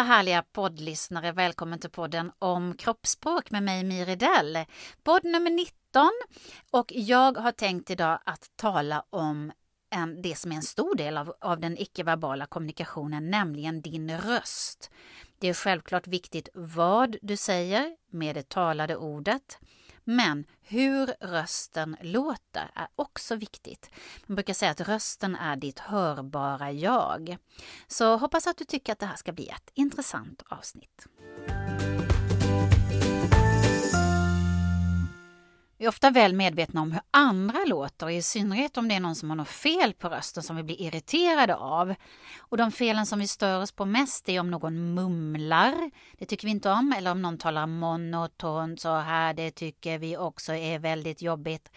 alla härliga poddlyssnare. Välkommen till podden om kroppsspråk med mig Miri Dell. Podd nummer 19 och jag har tänkt idag att tala om en, det som är en stor del av, av den icke-verbala kommunikationen, nämligen din röst. Det är självklart viktigt vad du säger med det talade ordet. Men hur rösten låter är också viktigt. Man brukar säga att rösten är ditt hörbara jag. Så hoppas att du tycker att det här ska bli ett intressant avsnitt. Vi är ofta väl medvetna om hur andra låter, i synnerhet om det är någon som har något fel på rösten som vi blir irriterade av. Och de felen som vi stör oss på mest är om någon mumlar, det tycker vi inte om, eller om någon talar monotont så här, det tycker vi också är väldigt jobbigt.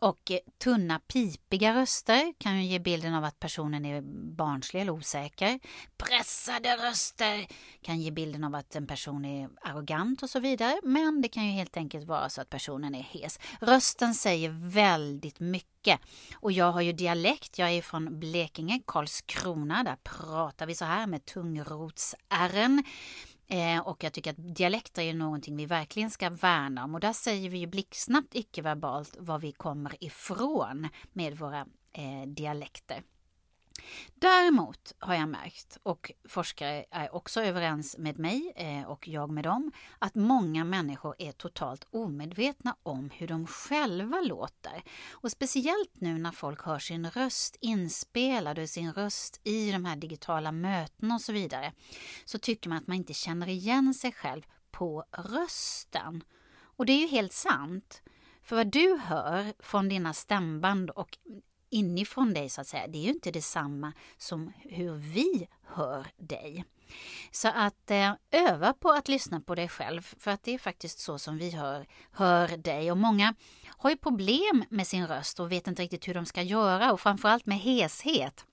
Och eh, tunna pipiga röster kan ju ge bilden av att personen är barnslig eller osäker. Pressade röster kan ge bilden av att en person är arrogant och så vidare. Men det kan ju helt enkelt vara så att personen är hes. Rösten säger väldigt mycket. Och jag har ju dialekt, jag är från Blekinge, Karlskrona. Där pratar vi så här med tungrotsärren. Eh, och jag tycker att dialekter är någonting vi verkligen ska värna om och där säger vi ju blixtsnabbt icke-verbalt var vi kommer ifrån med våra eh, dialekter. Däremot har jag märkt, och forskare är också överens med mig eh, och jag med dem, att många människor är totalt omedvetna om hur de själva låter. Och speciellt nu när folk hör sin röst inspelad och sin röst i de här digitala mötena och så vidare, så tycker man att man inte känner igen sig själv på rösten. Och det är ju helt sant. För vad du hör från dina stämband och inifrån dig så att säga, det är ju inte detsamma som hur vi hör dig. Så att eh, öva på att lyssna på dig själv för att det är faktiskt så som vi hör, hör dig. Och många har ju problem med sin röst och vet inte riktigt hur de ska göra och framförallt med heshet.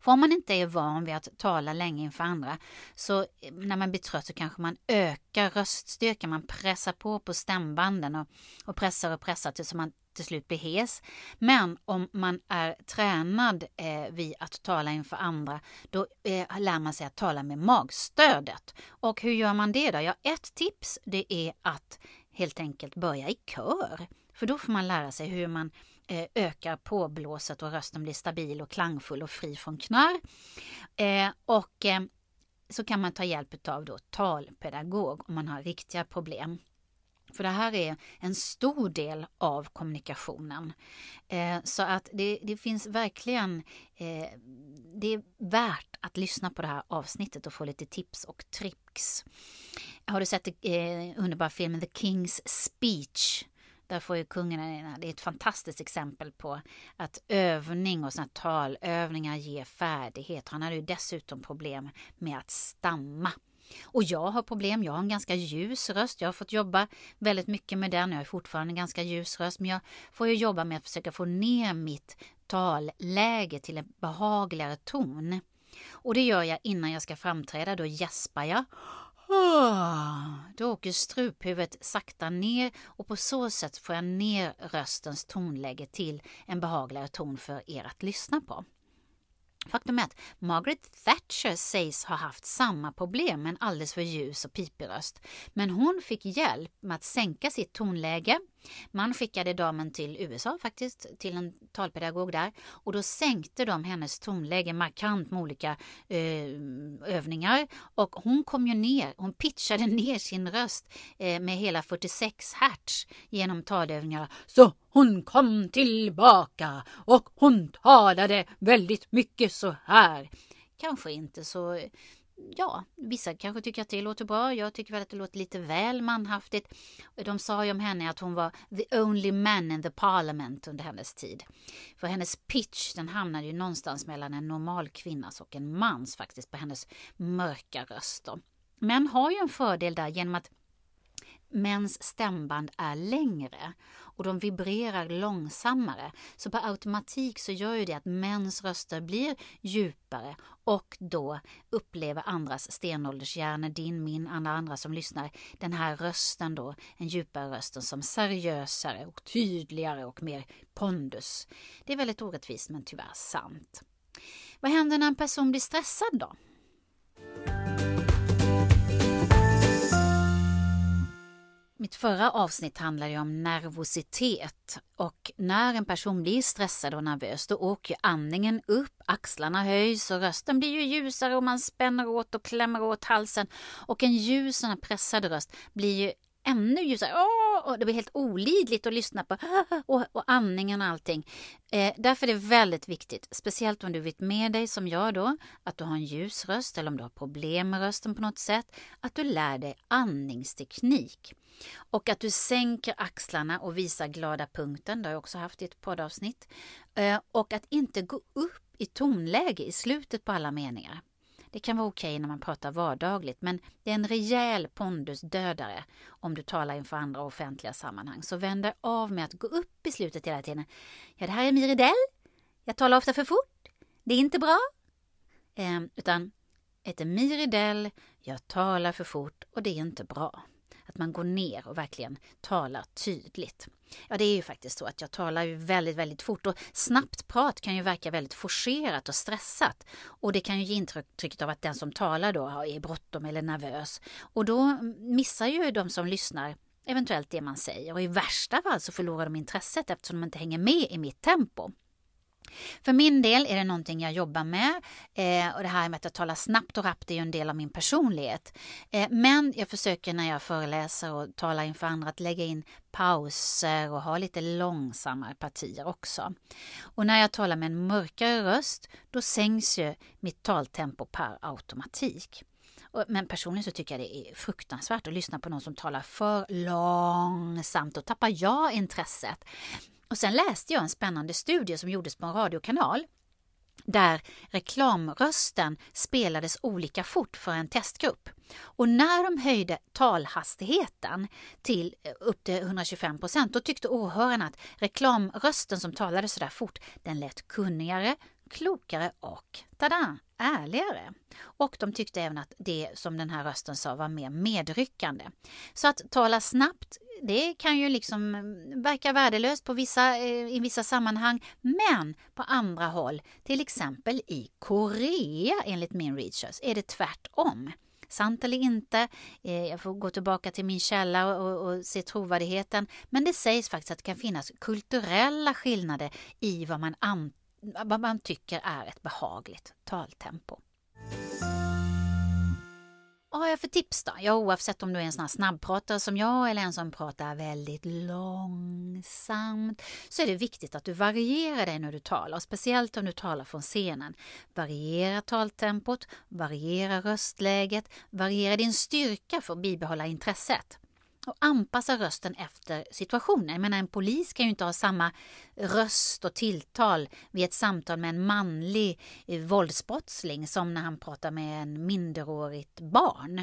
För om man inte är van vid att tala länge inför andra så eh, när man blir trött så kanske man ökar röststyrkan, man pressar på på stämbanden och, och pressar och pressar tills man till slut blir hes. Men om man är tränad eh, vid att tala inför andra, då eh, lär man sig att tala med magstödet. Och hur gör man det då? Ja, ett tips det är att helt enkelt börja i kör. För då får man lära sig hur man eh, ökar påblåset och rösten blir stabil och klangfull och fri från knarr. Eh, och eh, så kan man ta hjälp av då talpedagog om man har riktiga problem. För det här är en stor del av kommunikationen. Eh, så att det, det finns verkligen, eh, det är värt att lyssna på det här avsnittet och få lite tips och tricks. Har du sett eh, underbara filmen The King's Speech? Där får ju kungen, det är ett fantastiskt exempel på att övning och såna talövningar ger färdighet. Han hade ju dessutom problem med att stamma. Och jag har problem, jag har en ganska ljus röst. Jag har fått jobba väldigt mycket med den. Jag är fortfarande en ganska ljus röst, men jag får ju jobba med att försöka få ner mitt talläge till en behagligare ton. Och det gör jag innan jag ska framträda, då gäspar jag. Då åker struphuvudet sakta ner och på så sätt får jag ner röstens tonläge till en behagligare ton för er att lyssna på. Faktum är att Margaret Thatcher sägs ha haft samma problem med en alldeles för ljus och pipig röst. Men hon fick hjälp med att sänka sitt tonläge. Man skickade damen till USA faktiskt, till en talpedagog där. Och då sänkte de hennes tonläge markant med olika eh, övningar. Och hon kom ju ner, hon pitchade ner sin röst eh, med hela 46 hertz genom talövningar. Så hon kom tillbaka och hon talade väldigt mycket så här. Kanske inte så ja, vissa kanske tycker att det låter bra. Jag tycker väl att det låter lite väl manhaftigt. De sa ju om henne att hon var the only man in the parliament under hennes tid. För hennes pitch, den hamnade ju någonstans mellan en normal kvinnas och en mans faktiskt på hennes mörka röst. Män har ju en fördel där genom att mäns stämband är längre och de vibrerar långsammare. Så på automatik så gör ju det att mäns röster blir djupare och då upplever andras stenåldershjärnor, din, min, alla andra som lyssnar, den här rösten då, en djupare rösten som seriösare och tydligare och mer pondus. Det är väldigt orättvist men tyvärr sant. Vad händer när en person blir stressad då? Mitt förra avsnitt handlade om nervositet. Och när en person blir stressad och nervös då åker andningen upp, axlarna höjs och rösten blir ju ljusare och man spänner åt och klämmer åt halsen. Och en ljus och pressad röst blir ju ännu ljusare. Åh, och det blir helt olidligt att lyssna på och, och andningen och allting. Eh, därför är det väldigt viktigt, speciellt om du vet med dig som jag då, att du har en ljus röst eller om du har problem med rösten på något sätt, att du lär dig andningsteknik. Och att du sänker axlarna och visar glada punkten, det har jag också haft i ett poddavsnitt. Eh, och att inte gå upp i tonläge i slutet på alla meningar. Det kan vara okej när man pratar vardagligt men det är en rejäl pondusdödare om du talar inför andra offentliga sammanhang. Så vänd dig av med att gå upp i slutet hela tiden. Ja, det här är Miridell. Jag talar ofta för fort. Det är inte bra. Eh, utan, heter Miridell. Jag talar för fort och det är inte bra. Att man går ner och verkligen talar tydligt. Ja, det är ju faktiskt så att jag talar ju väldigt, väldigt fort och snabbt prat kan ju verka väldigt forcerat och stressat. Och det kan ju ge intrycket av att den som talar då är bråttom eller nervös. Och då missar ju de som lyssnar eventuellt det man säger och i värsta fall så förlorar de intresset eftersom de inte hänger med i mitt tempo. För min del är det någonting jag jobbar med eh, och det här med att jag talar snabbt och rappt är ju en del av min personlighet. Eh, men jag försöker när jag föreläser och talar inför andra att lägga in pauser och ha lite långsammare partier också. Och när jag talar med en mörkare röst då sänks ju mitt taltempo per automatik. Men personligen så tycker jag det är fruktansvärt att lyssna på någon som talar för långsamt. Då tappar jag intresset. Och sen läste jag en spännande studie som gjordes på en radiokanal där reklamrösten spelades olika fort för en testgrupp. Och när de höjde talhastigheten till eh, upp till 125 procent, då tyckte åhörarna att reklamrösten som talade så där fort, den lät kunnigare, klokare och tada, ärligare. Och de tyckte även att det som den här rösten sa var mer medryckande. Så att tala snabbt, det kan ju liksom mm, verka värdelöst på vissa, eh, i vissa sammanhang, men på andra håll, till exempel i Korea enligt min research, är det tvärtom. Sant eller inte, eh, jag får gå tillbaka till min källa och, och, se trovärdigheten, men det sägs faktiskt att det kan finnas kulturella skillnader i vad man antar vad man tycker är ett behagligt taltempo. Vad har jag för tips då? Ja, oavsett om du är en sån här snabbpratare som jag eller en som pratar väldigt långsamt så är det viktigt att du varierar dig när du talar, och speciellt om du talar från scenen. Variera taltempot, variera röstläget, variera din styrka för att bibehålla intresset och anpassa rösten efter situationen. Jag menar, en polis kan ju inte ha samma röst och tilltal vid ett samtal med en manlig eh, våldsbrottsling som när han pratar med en minderårigt barn.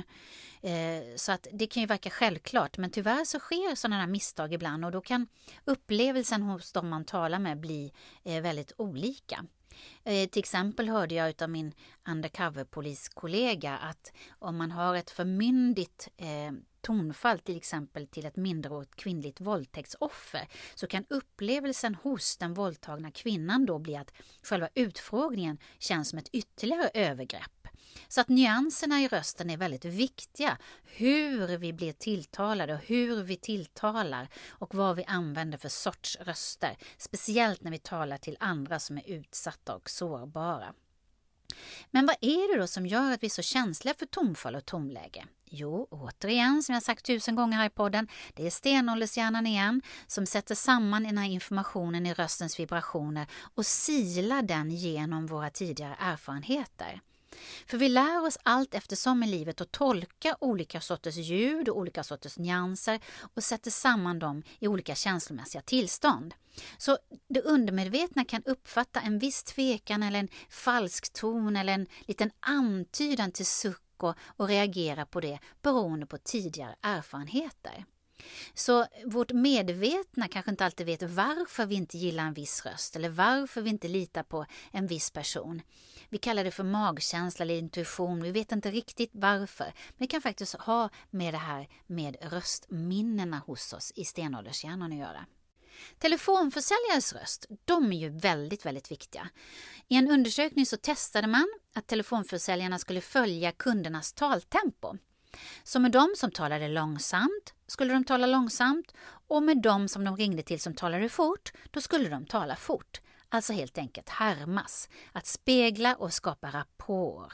Eh, så att det kan ju verka självklart men tyvärr så sker sådana här misstag ibland och då kan upplevelsen hos de man talar med bli eh, väldigt olika. Eh, till exempel hörde jag av min undercover-poliskollega att om man har ett förmyndigt eh, tonfall till exempel till ett minderårigt kvinnligt våldtäktsoffer så kan upplevelsen hos den våldtagna kvinnan då bli att själva utfrågningen känns som ett ytterligare övergrepp. Så att nyanserna i rösten är väldigt viktiga. Hur vi blir tilltalade och hur vi tilltalar och vad vi använder för sorts röster. Speciellt när vi talar till andra som är utsatta och sårbara. Men vad är det då som gör att vi är så känsliga för tonfall och tomläge? Jo, återigen, som jag sagt tusen gånger här i podden, det är stenåldershjärnan igen som sätter samman den här informationen i röstens vibrationer och silar den genom våra tidigare erfarenheter. För vi lär oss allt eftersom i livet att tolka olika sorters ljud och olika sorters nyanser och sätter samman dem i olika känslomässiga tillstånd. Så det undermedvetna kan uppfatta en viss tvekan eller en falsk ton eller en liten antydan till suck och, och reagera på det beroende på tidigare erfarenheter. Så vårt medvetna kanske inte alltid vet varför vi inte gillar en viss röst eller varför vi inte litar på en viss person. Vi kallar det för magkänsla eller intuition. Vi vet inte riktigt varför. Men det kan faktiskt ha med det här med röstminnena hos oss i stenåldershjärnan att göra. Telefonförsäljares röst, de är ju väldigt, väldigt viktiga. I en undersökning så testade man att telefonförsäljarna skulle följa kundernas taltempo. Så med de som talade långsamt skulle de tala långsamt och med de som de ringde till som talade fort, då skulle de tala fort. Alltså helt enkelt härmas, att spegla och skapa rapport.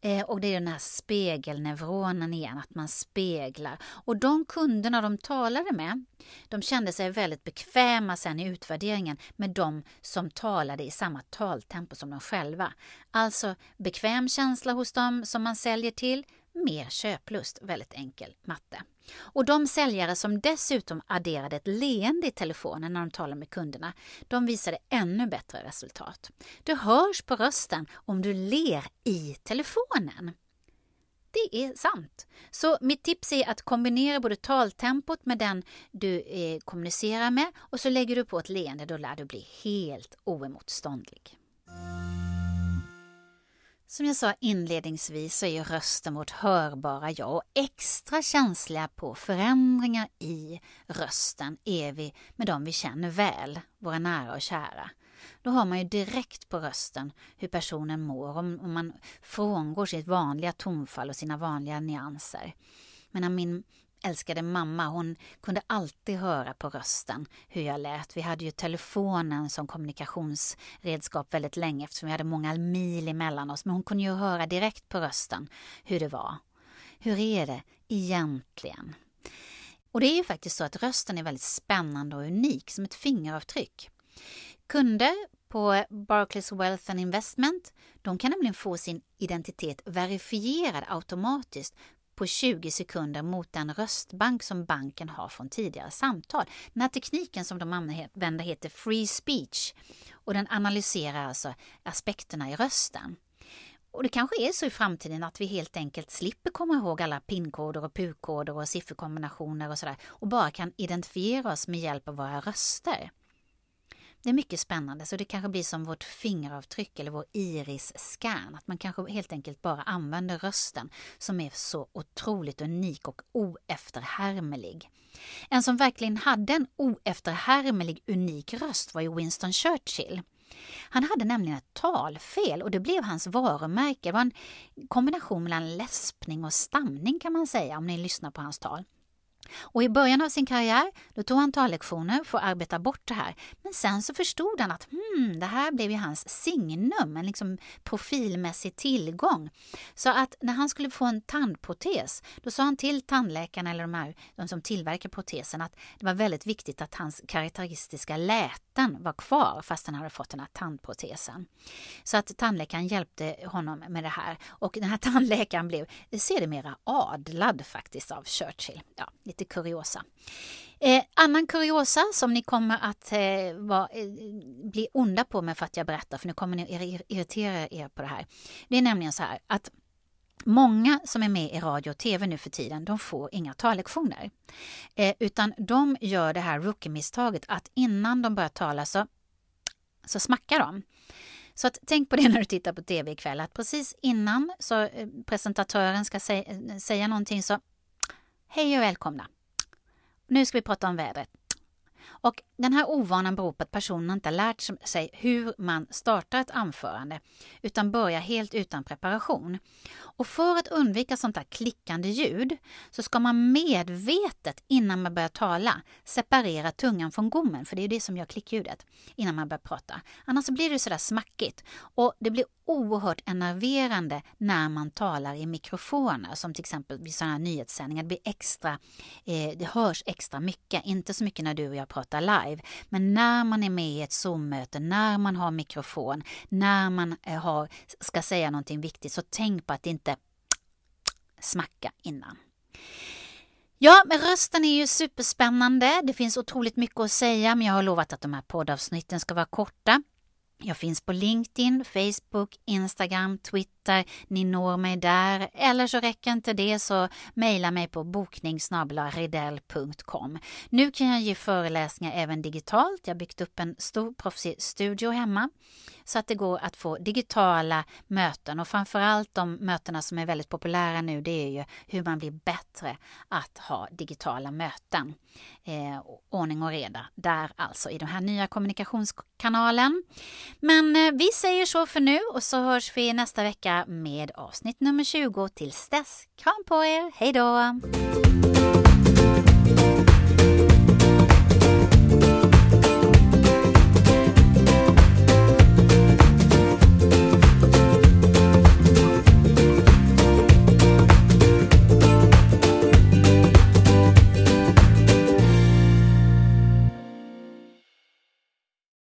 Eh, och det är den här spegelneuronen igen, att man speglar. Och de kunderna de talade med, de kände sig väldigt bekväma sen i utvärderingen med de som talade i samma taltempo som de själva. Alltså bekväm känsla hos dem som man säljer till, mer köplust, väldigt enkel matte. Och de säljare som dessutom adderade ett leende i telefonen när de talade med kunderna, de visade ännu bättre resultat. Du hörs på rösten om du ler i telefonen. Det är sant. Så mitt tips är att kombinera både taltempot med den du eh, kommunicerar med och så lägger du på ett leende, då lär du bli helt oemotståndlig. Som jag sa inledningsvis så är ju rösten vårt hörbara jag och extra känsliga på förändringar i rösten är vi med dem vi känner väl, våra nära och kära. Då har man ju direkt på rösten hur personen mår om, man frångår sitt vanliga tonfall och sina vanliga nyanser. Men min älskade mamma, hon kunde alltid höra på rösten hur jag lät. Vi hade ju telefonen som kommunikationsredskap väldigt länge eftersom vi hade många mil emellan oss. Men hon kunde ju höra direkt på rösten hur det var. Hur är det egentligen? Och det är ju faktiskt så att rösten är väldigt spännande och unik som ett fingeravtryck. Kunder på Barclays Wealth and Investment, de kan nämligen få sin identitet verifierad automatiskt på 20 sekunder mot den röstbank som banken har från tidigare samtal. Den här tekniken som de använder heter Free Speech och den analyserar alltså aspekterna i rösten. Och det kanske är så i framtiden att vi helt enkelt slipper komma ihåg alla pinkoder och pukoder och sifferkombinationer och sådär och bara kan identifiera oss med hjälp av våra röster. Det är mycket spännande, så det kanske blir som vårt fingeravtryck eller vår iris-scan. Att man kanske helt enkelt bara använder rösten som är så otroligt unik och oefterhärmlig. En som verkligen hade en oefterhärmlig unik röst var ju Winston Churchill. Han hade nämligen ett talfel och det blev hans varumärke. Det var en kombination mellan läspning och stamning kan man säga om ni lyssnar på hans tal. Och i början av sin karriär då tog han tallektioner för att arbeta bort det här. Men sen så förstod han att hmm, det här blev ju hans signum, en liksom profilmässig tillgång. Så att när han skulle få en tandprotes, då sa han till tandläkaren eller de, här, de som tillverkar protesen att det var väldigt viktigt att hans karaktäristiska läten var kvar fast han hade fått den här tandprotesen. Så att tandläkaren hjälpte honom med det här och den här tandläkaren blev sedermera adlad faktiskt av Churchill. Ja, lite kuriosa. Eh, annan kuriosa som ni kommer att eh, va, eh, bli onda på mig för att jag berättar, för nu kommer ni irritera er på det här. Det är nämligen så här att Många som är med i radio och tv nu för tiden, de får inga tallektioner. Eh, utan de gör det här rookie-misstaget att innan de börjar tala så, så smackar de. Så att, tänk på det när du tittar på tv ikväll, att precis innan så eh, presentatören ska sä säga någonting så Hej och välkomna! Nu ska vi prata om vädret. Och den här ovanan beror på att personen inte lärt sig hur man startar ett anförande utan börjar helt utan preparation. Och för att undvika sånt där klickande ljud så ska man medvetet innan man börjar tala separera tungan från gommen, för det är det som gör klickljudet, innan man börjar prata. Annars blir det sådär smackigt och det blir oerhört enerverande när man talar i mikrofoner som till exempel vid sådana här nyhetssändningar. Det blir extra, eh, det hörs extra mycket, inte så mycket när du och jag pratar live, men när man är med i ett Zoom-möte, när man har mikrofon, när man eh, har, ska säga någonting viktigt, så tänk på att inte smacka innan. Ja, men rösten är ju superspännande. Det finns otroligt mycket att säga, men jag har lovat att de här poddavsnitten ska vara korta. Jag finns på LinkedIn, Facebook, Instagram, Twitter. Ni når mig där. Eller så räcker inte det så mejla mig på bokningssnabelaridell.com. Nu kan jag ge föreläsningar även digitalt. Jag har byggt upp en stor proffsig studio hemma så att det går att få digitala möten och framförallt de mötena som är väldigt populära nu det är ju hur man blir bättre att ha digitala möten. Eh, ordning och reda där alltså i den här nya kommunikationskanalen. Men eh, vi säger så för nu och så hörs vi nästa vecka med avsnitt nummer 20. Tills dess, kram på er, hej då!